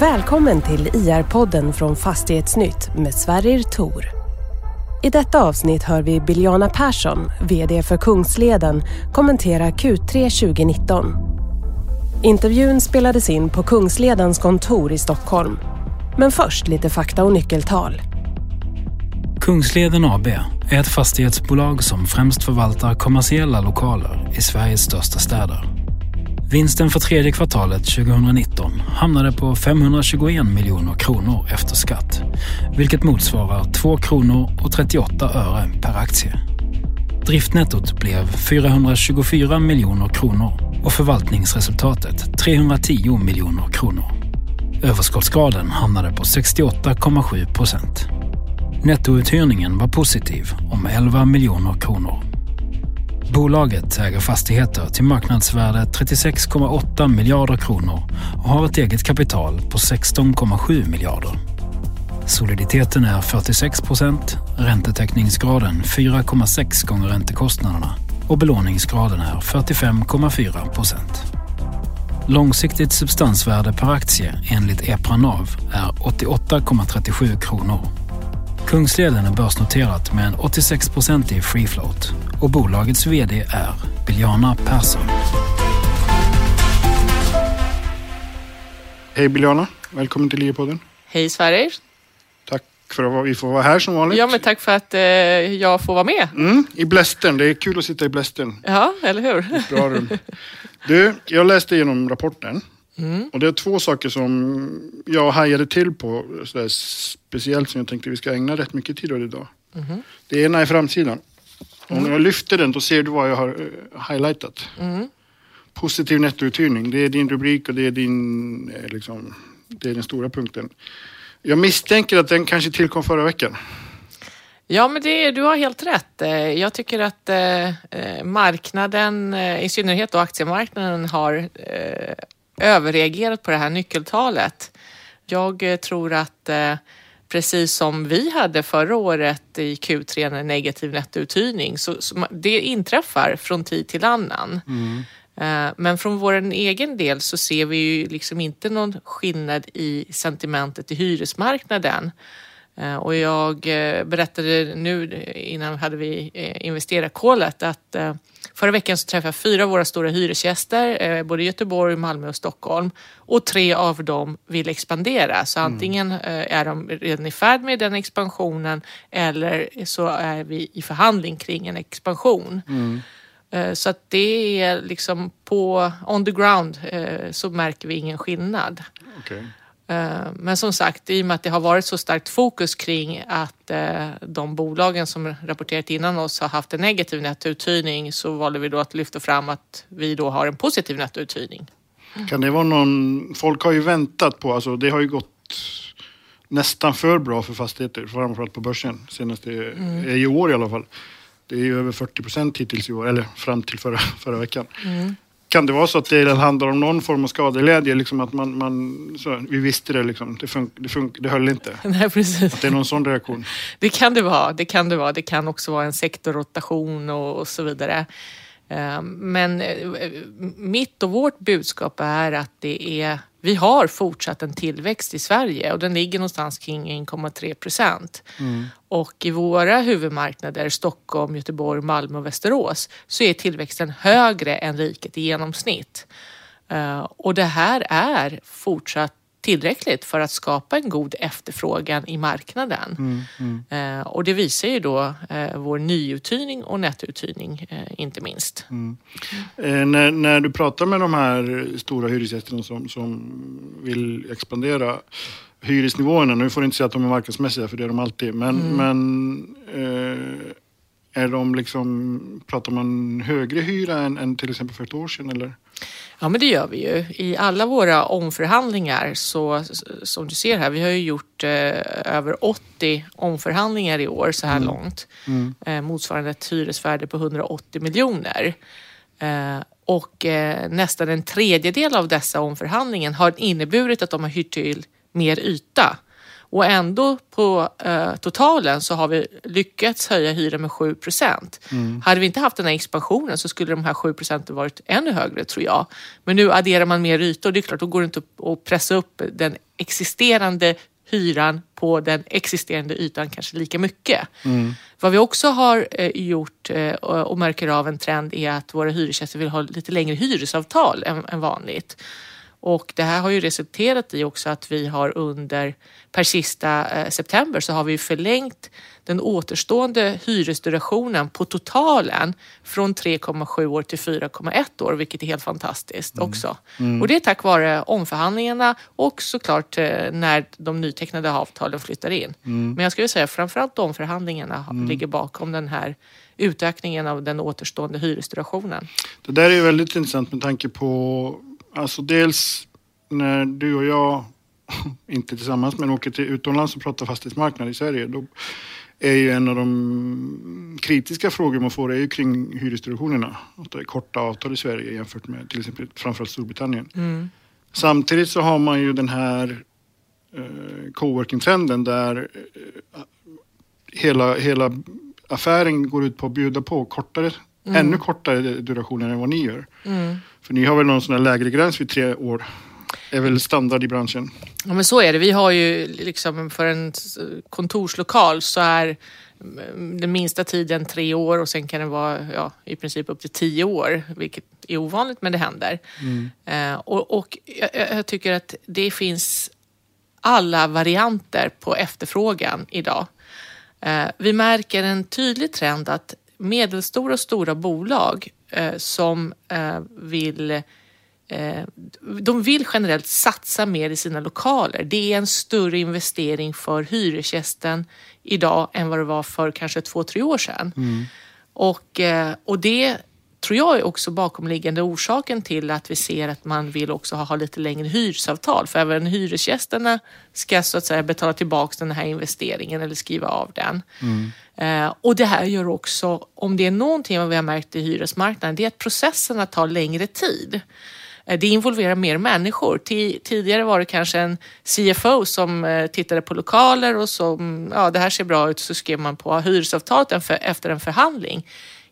Välkommen till IR-podden från Fastighetsnytt med Sverrir Tor. I detta avsnitt hör vi Biljana Persson, VD för Kungsleden, kommentera Q3 2019. Intervjun spelades in på Kungsledens kontor i Stockholm. Men först lite fakta och nyckeltal. Kungsleden AB är ett fastighetsbolag som främst förvaltar kommersiella lokaler i Sveriges största städer. Vinsten för tredje kvartalet 2019 hamnade på 521 miljoner kronor efter skatt, vilket motsvarar 2 kronor och 38 öre per aktie. Driftnettot blev 424 miljoner kronor och förvaltningsresultatet 310 miljoner kronor. Överskottsgraden hamnade på 68,7 procent. Nettouthyrningen var positiv om 11 miljoner kronor. Bolaget äger fastigheter till marknadsvärde 36,8 miljarder kronor och har ett eget kapital på 16,7 miljarder. Soliditeten är 46 procent, räntetäckningsgraden 4,6 gånger räntekostnaderna och belåningsgraden är 45,4 procent. Långsiktigt substansvärde per aktie enligt EPRA NAV är 88,37 kronor. Kungsleden är börsnoterat med en 86-procentig free float och bolagets VD är Biljana Persson. Hej Biljana, välkommen till IE-podden. Hej Sverrir. Tack för att vi får vara här som vanligt. Ja, men tack för att eh, jag får vara med. Mm, I blästern, det är kul att sitta i blästern. Ja, eller hur? Bra rum. Du, jag läste igenom rapporten. Mm. Och det är två saker som jag hajade till på, sådär, speciellt som jag tänkte vi ska ägna rätt mycket tid åt idag. Mm. Det ena är framsidan. Om jag lyfter den då ser du vad jag har eh, highlightat. Mm. Positiv nettouthyrning, det är din rubrik och det är, din, eh, liksom, det är den stora punkten. Jag misstänker att den kanske tillkom förra veckan. Ja, men det, du har helt rätt. Eh, Jag tycker att eh, marknaden, i synnerhet då aktiemarknaden, har eh, överreagerat på det här nyckeltalet. Jag eh, tror att eh, precis som vi hade förra året i Q3 en negativ nettouthyrning, så, så det inträffar från tid till annan. Eh, Men från vår egen del så ser vi ju liksom inte någon skillnad i sentimentet i hyresmarknaden. Eh, Och jag eh, berättade nu innan hade vi eh, investerat kolet att förra veckan så träffade jag fyra av våra stora hyresgäster, både Göteborg, Malmö och Stockholm. Och tre av dem vill expandera. Så antingen eh, är de redan i färd med den expansionen eller så är vi i förhandling kring en expansion. Eh, Så att det är liksom på on the ground så märker vi ingen skillnad. Okay. Eh, Men som sagt, i och med att det har varit så starkt fokus kring att eh, de bolagen som rapporterat innan oss har haft en negativ nettouthyrning så valde vi då att lyfta fram att vi då har en positiv nettouthyrning. Kan det vara någon... Folk har ju väntat på, alltså det har ju gått nästan för bra för fastigheter, framförallt på börsen. Senaste, Mm. i år i alla fall. Det är ju över 40 procent hittills i år, eller fram till förra, förra veckan. Mm. Kan det vara så att det handlar om någon form av skadeglädje? Liksom att man, man, så, vi visste det, liksom. det, fun, det, fun, det höll inte. Nej, precis. Att det är någon sån reaktion. Det kan det vara. Det kan det vara. Det kan också vara en sektorrotation och, och så vidare. Eh, Men eh, mitt och vårt budskap är att det är, vi har fortsatt en tillväxt i Sverige och den ligger någonstans kring 1,3 procent. Och i våra huvudmarknader, Stockholm, Göteborg, Malmö och Västerås, så är tillväxten högre än riket i genomsnitt. Eh, Och det här är fortsatt tillräckligt för att skapa en god efterfrågan i marknaden. Eh, Och det visar ju då eh, vår nyuthyrning och nettouthyrning eh, inte minst. Eh, när, när du pratar med de här stora hyresgästerna som, som vill expandera hyresnivåerna, nu får du inte säga att de är marknadsmässiga för det är de alltid, men, men eh, är de liksom, pratar man högre hyra än, än till exempel för ett år sedan eller? Ja men det gör vi ju. I alla våra omförhandlingar så som du ser här, vi har ju gjort eh, över 80 omförhandlingar i år så här långt. Eh, motsvarande ett hyresvärde på 180 miljoner. Eh, och eh, nästan en tredjedel av dessa omförhandlingar har inneburit att de har hyrt till mer yta. Och ändå på eh, totalen så har vi lyckats höja hyran med 7 procent. Hade vi inte haft den här expansionen så skulle de här 7 procenten varit ännu högre tror jag. Men nu adderar man mer yta och det är klart, då går det inte att pressa upp den existerande hyran på den existerande ytan kanske lika mycket. Mm. Vad vi också har eh, gjort eh, och märker av en trend är att våra hyresgäster vill ha lite längre hyresavtal än, än vanligt. Och det här har ju resulterat i också att vi har under per sista eh, september så har vi förlängt den återstående hyresdurationen på totalen från 3,7 år till 4,1 år, vilket är helt fantastiskt mm. också. Mm. Och det är tack vare omförhandlingarna och såklart eh, när de nytecknade avtalen flyttar in. Mm. Men jag skulle säga framförallt omförhandlingarna mm. ligger bakom den här utökningen av den återstående hyresdurationen. Det där är väldigt intressant med tanke på, alltså dels när du och jag, inte tillsammans, men åker till utomlands och pratar fastighetsmarknad i Sverige, då är ju en av de kritiska frågor man får är ju kring hyresdurationerna. Att det är korta avtal i Sverige jämfört med till exempel framförallt Storbritannien. Mm. Samtidigt så har man ju den här eh, coworking-trenden där eh, hela, hela affären går ut på att bjuda på kortare, mm. ännu kortare durationer än vad ni gör. Mm. För ni har väl någon sån här lägre gräns vid tre år? är väl standard i branschen. Ja men så är det. Vi har ju liksom för en kontorslokal så är den minsta tiden tre år och sen kan det vara ja, i princip upp till tio år, vilket är ovanligt men det händer. Mm. Eh, och, och jag, jag, tycker att det finns alla varianter på efterfrågan idag. Eh, vi märker en tydlig trend att medelstora och stora bolag som eh, vill Eh, de vill generellt satsa mer i sina lokaler. Det är en större investering för hyresgästen idag än vad det var för kanske två, tre år sedan. Mm. Och, eh, och det tror jag är också bakomliggande orsaken till att vi ser att man vill också ha, lite längre hyresavtal. För även hyresgästerna ska så att säga betala tillbaka den här investeringen eller skriva av den. Mm. Eh, och det här gör också, om det är någonting vi har märkt i hyresmarknaden, det är att processerna tar längre tid. Eh, det involverar mer människor. Tidigare var det kanske en CFO som eh, tittade på lokaler och som, ja det här ser bra ut, så skrev man på hyresavtalet efter en förhandling.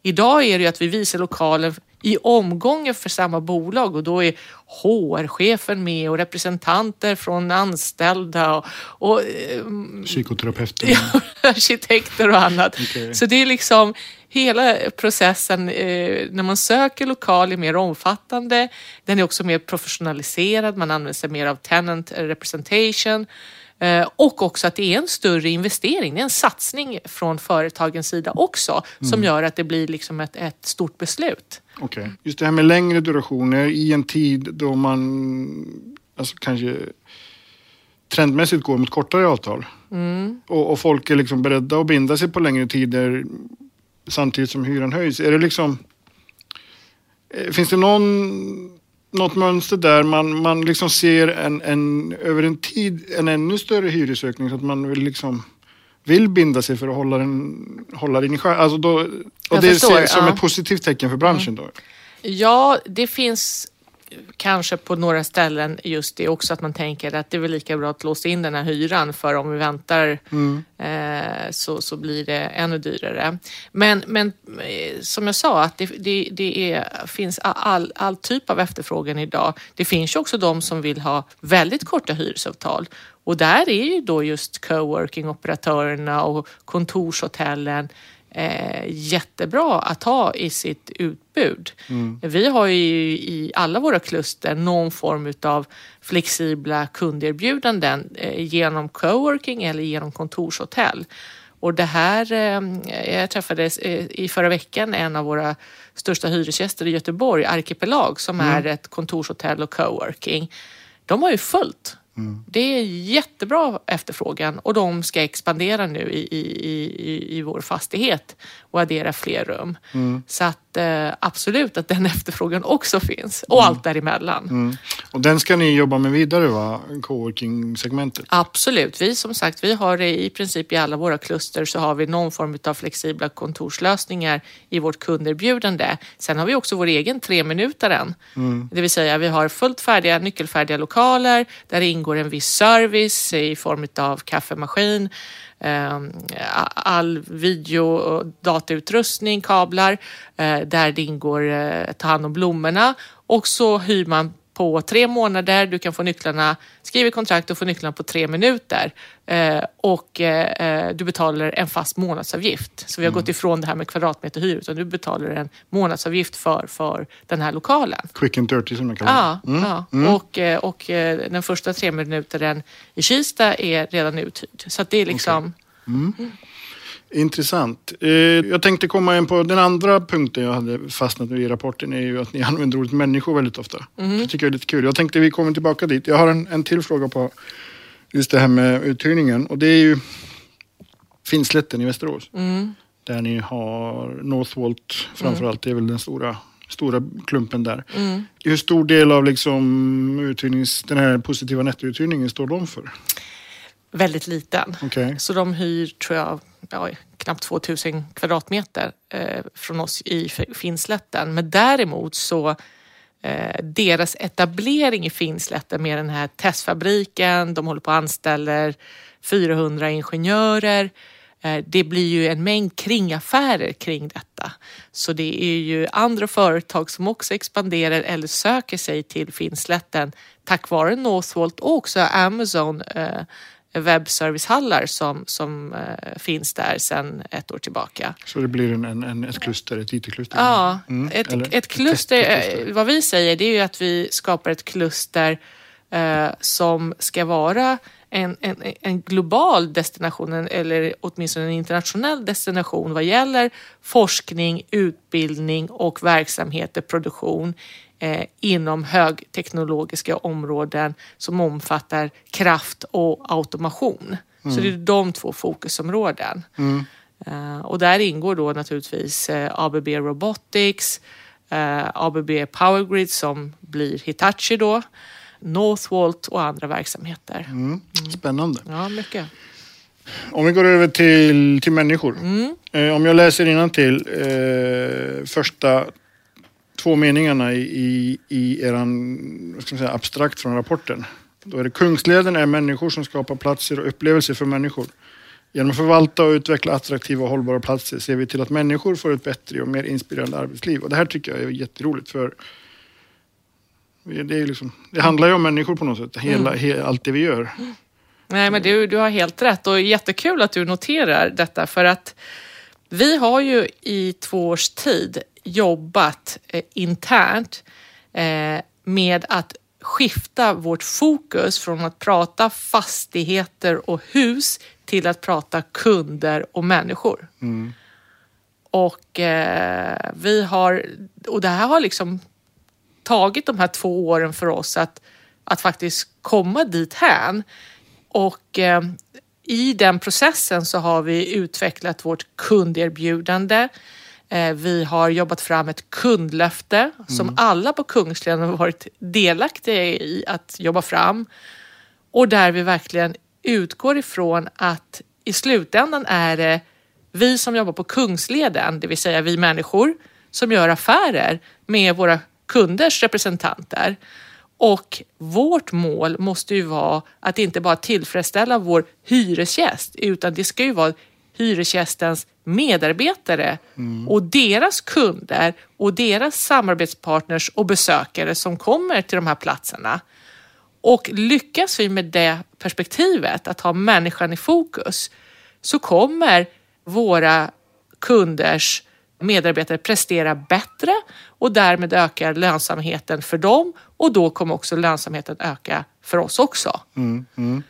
Idag är det ju att vi visar lokalen i omgången för samma bolag och då är HR-chefen med och representanter från anställda och, och eh, psykoterapeuter, arkitekter och annat. Okay. Så det är liksom hela processen eh, när man söker lokal är mer omfattande. Den är också mer professionaliserad. Man använder sig mer av tenant representation. Eh, och också att det är en större investering, det är en satsning från företagens sida också som mm. gör att det blir liksom ett, ett stort beslut. Okej, okay. just det här med längre durationer i en tid då man alltså kanske trendmässigt går mot kortare avtal. Mm. Och, och, folk är liksom beredda att binda sig på längre tider samtidigt som hyran höjs. Är det liksom... Eh, finns det någon något mönster där man, man liksom ser en, en, över en tid en ännu större hyresökning så att man vill liksom vill binda sig för att hålla den, hålla den i skär. Alltså då, och det förstår, ser som ja. ett positivt tecken för branschen mm. då? Ja, det finns kanske på några ställen just det också att man tänker att det är väl lika bra att låsa in den här hyran för om vi väntar mm. eh, så, så blir det ännu dyrare. Men, men eh, som jag sa, att det, det, det är, finns all, all typ av efterfrågan idag. Det finns ju också de som vill ha väldigt korta hyresavtal och där är ju då just coworking-operatörerna och kontorshotellen eh, jättebra att ha i sitt utbud. Mm. Vi har ju i alla våra kluster någon form av flexibla kunderbjudanden eh, genom coworking eller genom kontorshotell. Och det här, eh, jag träffade eh, i förra veckan en av våra största hyresgäster i Göteborg, Arkipelag, som mm. är ett kontorshotell och coworking. De har ju fullt Mm. Det är jättebra efterfrågan och de ska expandera nu i, i, i, i vår fastighet och addera fler rum. Mm. Så att eh, absolut att den efterfrågan också finns och mm. allt däremellan. Mm. Och den ska ni jobba med vidare va? Coworking-segmentet? Absolut. Vi som sagt, vi har i princip i alla våra kluster så har vi någon form av flexibla kontorslösningar i vårt kunderbjudande. Sen har vi också vår egen treminutaren. Mm. Det vill säga vi har fullt färdiga, nyckelfärdiga lokaler där det ingår en viss service i form av kaffemaskin Ehm, all video och datautrustning, kablar, eh, där det ingår eh, ta hand om blommorna. Och så hyr man på tre månader. Du kan få nycklarna, skriva kontrakt och få nycklarna på tre minuter. Eh, och eh, du betalar en fast månadsavgift. Så vi har gått ifrån det här med kvadratmeterhyra utan du betalar en månadsavgift för, för den här lokalen. Quick and dirty som de kallar det. Ja, ja. Och, eh, och eh, den första tre minuteren i Kista är redan uthyrd. Så det är liksom... Intressant. Eh, jag tänkte komma in på den andra punkten jag hade fastnat i rapporten är ju att ni använder ordet människor väldigt ofta. Det tycker jag är lite kul. Jag tänkte vi kommer tillbaka dit. Jag har en, en till fråga på just det här med uthyrningen och det är ju Finnslätten i Västerås. Där ni har Northvolt framförallt. Det är väl den stora, stora klumpen där. Hur stor del av liksom uthyrnings, den här positiva nettouthyrningen står de för? Väldigt liten. Okej. Så de hyr, tror jag, ja, knappt 2000 kvadratmeter eh, från oss i Finnslätten. Men däremot så eh, deras etablering i Finnslätten med den här testfabriken, de håller på och anställer 400 ingenjörer. Eh, Det blir ju en mängd kringaffärer kring detta. Så det är ju andra företag som också expanderar eller söker sig till Finnslätten tack vare Northvolt och också Amazon eh, webbservicehallar som, som eh, finns där sedan ett år tillbaka. Så det blir en, en, en, ett kluster, ett IT-kluster? Ja, Mm, ett, eller ett kluster, eh, vad vi säger det är ju att vi skapar ett kluster eh, som ska vara en, en, en global destination eller åtminstone en internationell destination vad gäller forskning, utbildning och verksamheter, produktion eh, inom högteknologiska områden som omfattar kraft och automation. Så det är de två fokusområden. Eh, och där ingår då naturligtvis eh, ABB Robotics, eh, ABB Powergrid som blir Hitachi då, Northvolt och andra verksamheter. Mm. Spännande. Ja, mycket. Om vi går över till, till människor. Mm. Eh, om jag läser till eh, första två meningarna i, i, i eran, vad ska man säga, abstrakt från rapporten. Då är det Kungsleden är människor som skapar platser och upplevelser för människor. Genom att förvalta och utveckla attraktiva och hållbara platser ser vi till att människor får ett bättre och mer inspirerande arbetsliv. Och det här tycker jag är jätteroligt för det, är liksom, det handlar ju om människor på något sätt, hela, he, allt det vi gör. Nej, men du, du har helt rätt och jättekul att du noterar detta för att vi har ju i två års tid jobbat eh, internt eh, med att skifta vårt fokus från att prata fastigheter och hus till att prata kunder och människor. Och eh, vi har, och det här har liksom tagit de här två åren för oss att, att faktiskt komma dit hän. Och eh, i den processen så har vi utvecklat vårt kunderbjudande. Eh, vi har jobbat fram ett kundlöfte som alla på Kungsleden har varit delaktiga i att jobba fram. Och där vi verkligen utgår ifrån att i slutändan är det vi som jobbar på Kungsleden, det vill säga vi människor, som gör affärer med våra kunders representanter. Och vårt mål måste ju vara att inte bara tillfredsställa vår hyresgäst, utan det ska ju vara hyresgästens medarbetare och deras kunder och deras samarbetspartners och besökare som kommer till de här platserna. Och lyckas vi med det perspektivet, att ha människan i fokus, så kommer våra kunders medarbetare prestera bättre och därmed ökar lönsamheten för dem och då kommer också lönsamheten öka för oss också.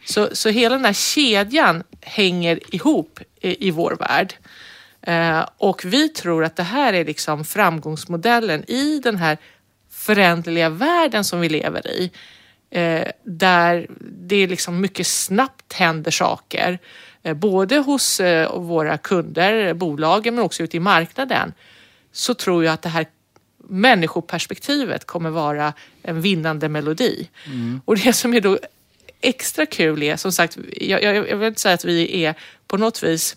Så, så hela den här kedjan hänger ihop i, i vår värld. Eh, och vi tror att det här är liksom framgångsmodellen i den här föränderliga världen som vi lever i. Eh, där det liksom mycket snabbt händer saker. Eh, både hos eh, våra kunder, bolagen, men också ute i marknaden. Så tror jag att det här människoperspektivet kommer vara en vinnande melodi. Och det som är då extra kul är, som sagt, jag, jag, jag vill inte säga att vi är på något vis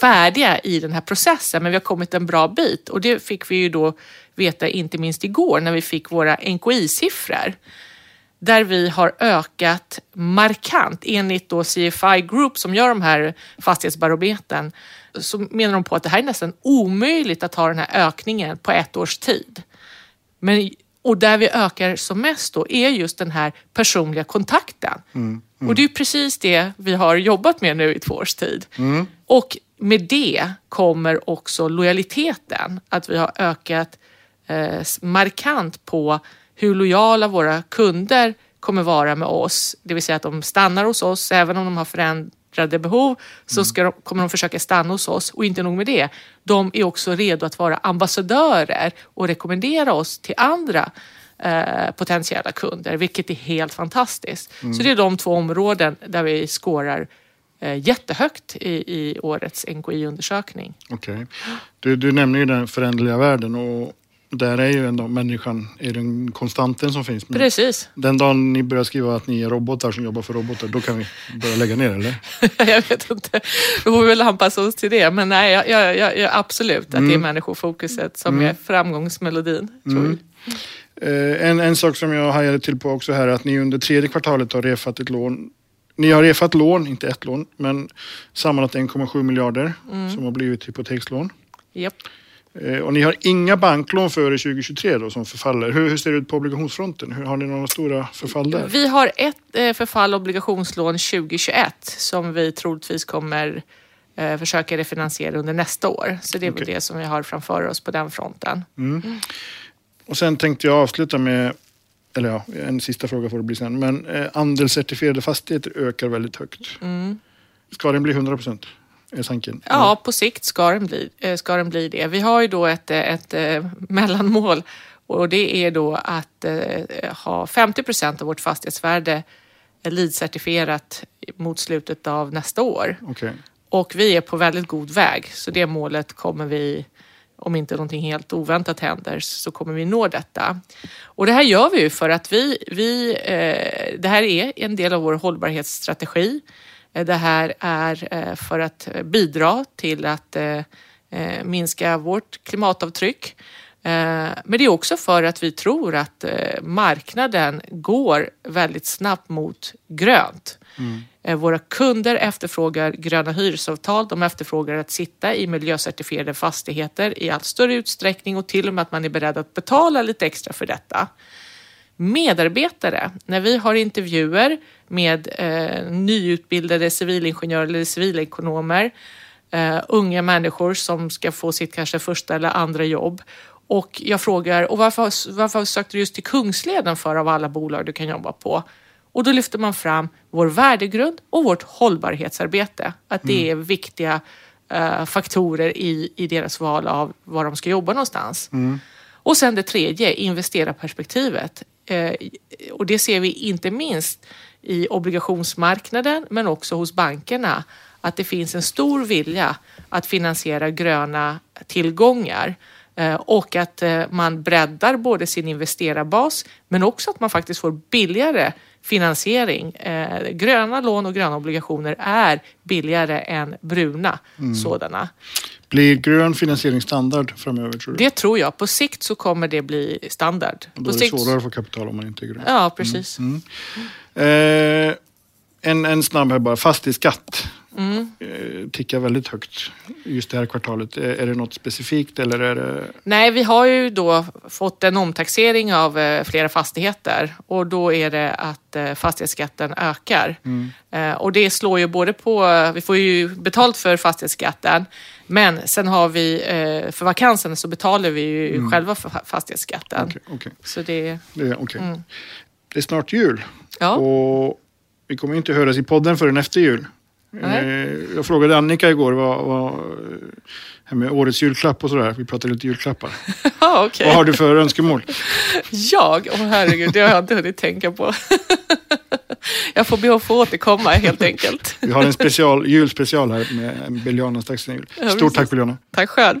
färdiga i den här processen, men vi har kommit en bra bit och det fick vi ju då veta inte minst igår när vi fick våra NKI-siffror där vi har ökat markant. Enligt då CFI Group som gör de här fastighetsbarometern så menar de på att det här är nästan omöjligt att ha den här ökningen på ett års tid. Men och där vi ökar som mest då är just den här personliga kontakten. Och det är precis det vi har jobbat med nu i två års tid. Och med det kommer också lojaliteten. Att vi har ökat eh, markant på hur lojala våra kunder kommer vara med oss. Det vill säga att de stannar hos oss även om de har förändrade behov så ska de, kommer de försöka stanna hos oss. Och inte nog med det, de är också redo att vara ambassadörer och rekommendera oss till andra eh, potentiella kunder, vilket är helt fantastiskt. Så det är de två områden där vi skårar eh, jättehögt i, i årets NKI-undersökning. Okej. Du, du nämner ju den föränderliga världen och där är ju ändå människan är den konstanten som finns. Men Precis. Den dagen ni börjar skriva att ni är robotar som jobbar för robotar, då kan vi börja lägga ner eller? jag vet inte. Då får vi väl anpassa oss till det. Men nej, jag, jag, jag, absolut att det är människofokuset som är framgångsmelodin. Jag. Eh, en, en sak som jag hajade till på också här är att ni under tredje kvartalet har refat ett lån. Ni har refat lån, inte ett lån, men sammanlagt 1,7 miljarder som har blivit hypotekslån. Japp. Eh, och ni har inga banklån före 2023 då som förfaller. Hur, hur ser det ut på obligationsfronten? Hur, har ni några stora förfall där? Vi har ett eh, förfall obligationslån 2021 som vi troligtvis kommer eh, försöka refinansiera under nästa år. Så det är väl Okej. det som vi har framför oss på den fronten. Och sen tänkte jag avsluta med, eller ja, en sista fråga får det bli sen. Men andelscertifierade fastigheter ökar väldigt högt. Ska den bli 100 procent? Är tanken? Ja, på sikt ska den bli, eh, ska den bli det. Vi har ju då ett, eh, ett, eh, mellanmål och det är då att ha 50 procent av vårt fastighetsvärde LEED-certifierat mot slutet av nästa år. Okej. Och vi är på väldigt god väg, så det målet kommer vi, om inte någonting helt oväntat händer, så kommer vi nå detta. Och det här gör vi ju för att vi, vi eh, det här är en del av vår hållbarhetsstrategi. Eh, Det här är eh, för att bidra till att eh, eh, minska vårt klimatavtryck. Eh, Men det är också för att vi tror att eh, marknaden går väldigt snabbt mot grönt. Eh, Våra kunder efterfrågar gröna hyresavtal. De efterfrågar att sitta i miljöcertifierade fastigheter i allt större utsträckning och till och med att man är beredd att betala lite extra för detta. Medarbetare, när vi har intervjuer med eh, nyutbildade civilingenjörer eller civilekonomer, eh, unga människor som ska få sitt kanske första eller andra jobb. Och jag frågar, och varför, varför sökte du just till Kungsleden för av alla bolag du kan jobba på? Och då lyfter man fram vår värdegrund och vårt hållbarhetsarbete. Att det är viktiga eh, faktorer i, i deras val av var de ska jobba någonstans. Och sen det tredje, investerarperspektivet. Eh, och det ser vi inte minst i obligationsmarknaden men också hos bankerna. Att det finns en stor vilja att finansiera gröna tillgångar. Eh, och att eh, man breddar både sin investerarbas men också att man faktiskt får billigare finansiering. Gröna lån och gröna obligationer är billigare än bruna sådana. Blir grön finansiering standard framöver tror du? Det tror jag. På sikt så kommer det bli standard. Då På är det sikt... svårare att få kapital om man inte är grön. Ja, precis. Eh, en, en snabb här bara. Fastighetsskatt Mm. eh, tickar väldigt högt just det här kvartalet. Är, är det något specifikt eller är det... Nej, vi har ju då fått en omtaxering av eh, flera fastigheter och då är det att eh, fastighetsskatten ökar. Eh, och det slår ju både på, vi får ju betalt för fastighetsskatten, men sen har vi, eh, för vakansen så betalar vi ju själva för fa- fastighetsskatten. Okej, okej. Så det, Det, är- okej. det är snart jul ja. och vi kommer inte höras i podden förrän efter jul. Nej. Eh, jag frågade Annika igår vad, vad här med årets julklapp och sådär. Vi pratade lite julklappar. Okej. Vad har du för önskemål? Jag? Åh herregud, det har jag inte hunnit tänka på. jag får be att få återkomma helt enkelt. Vi har en special, julspecial här med Biljana strax innan jul. Stort tack Biljana. Tack själv.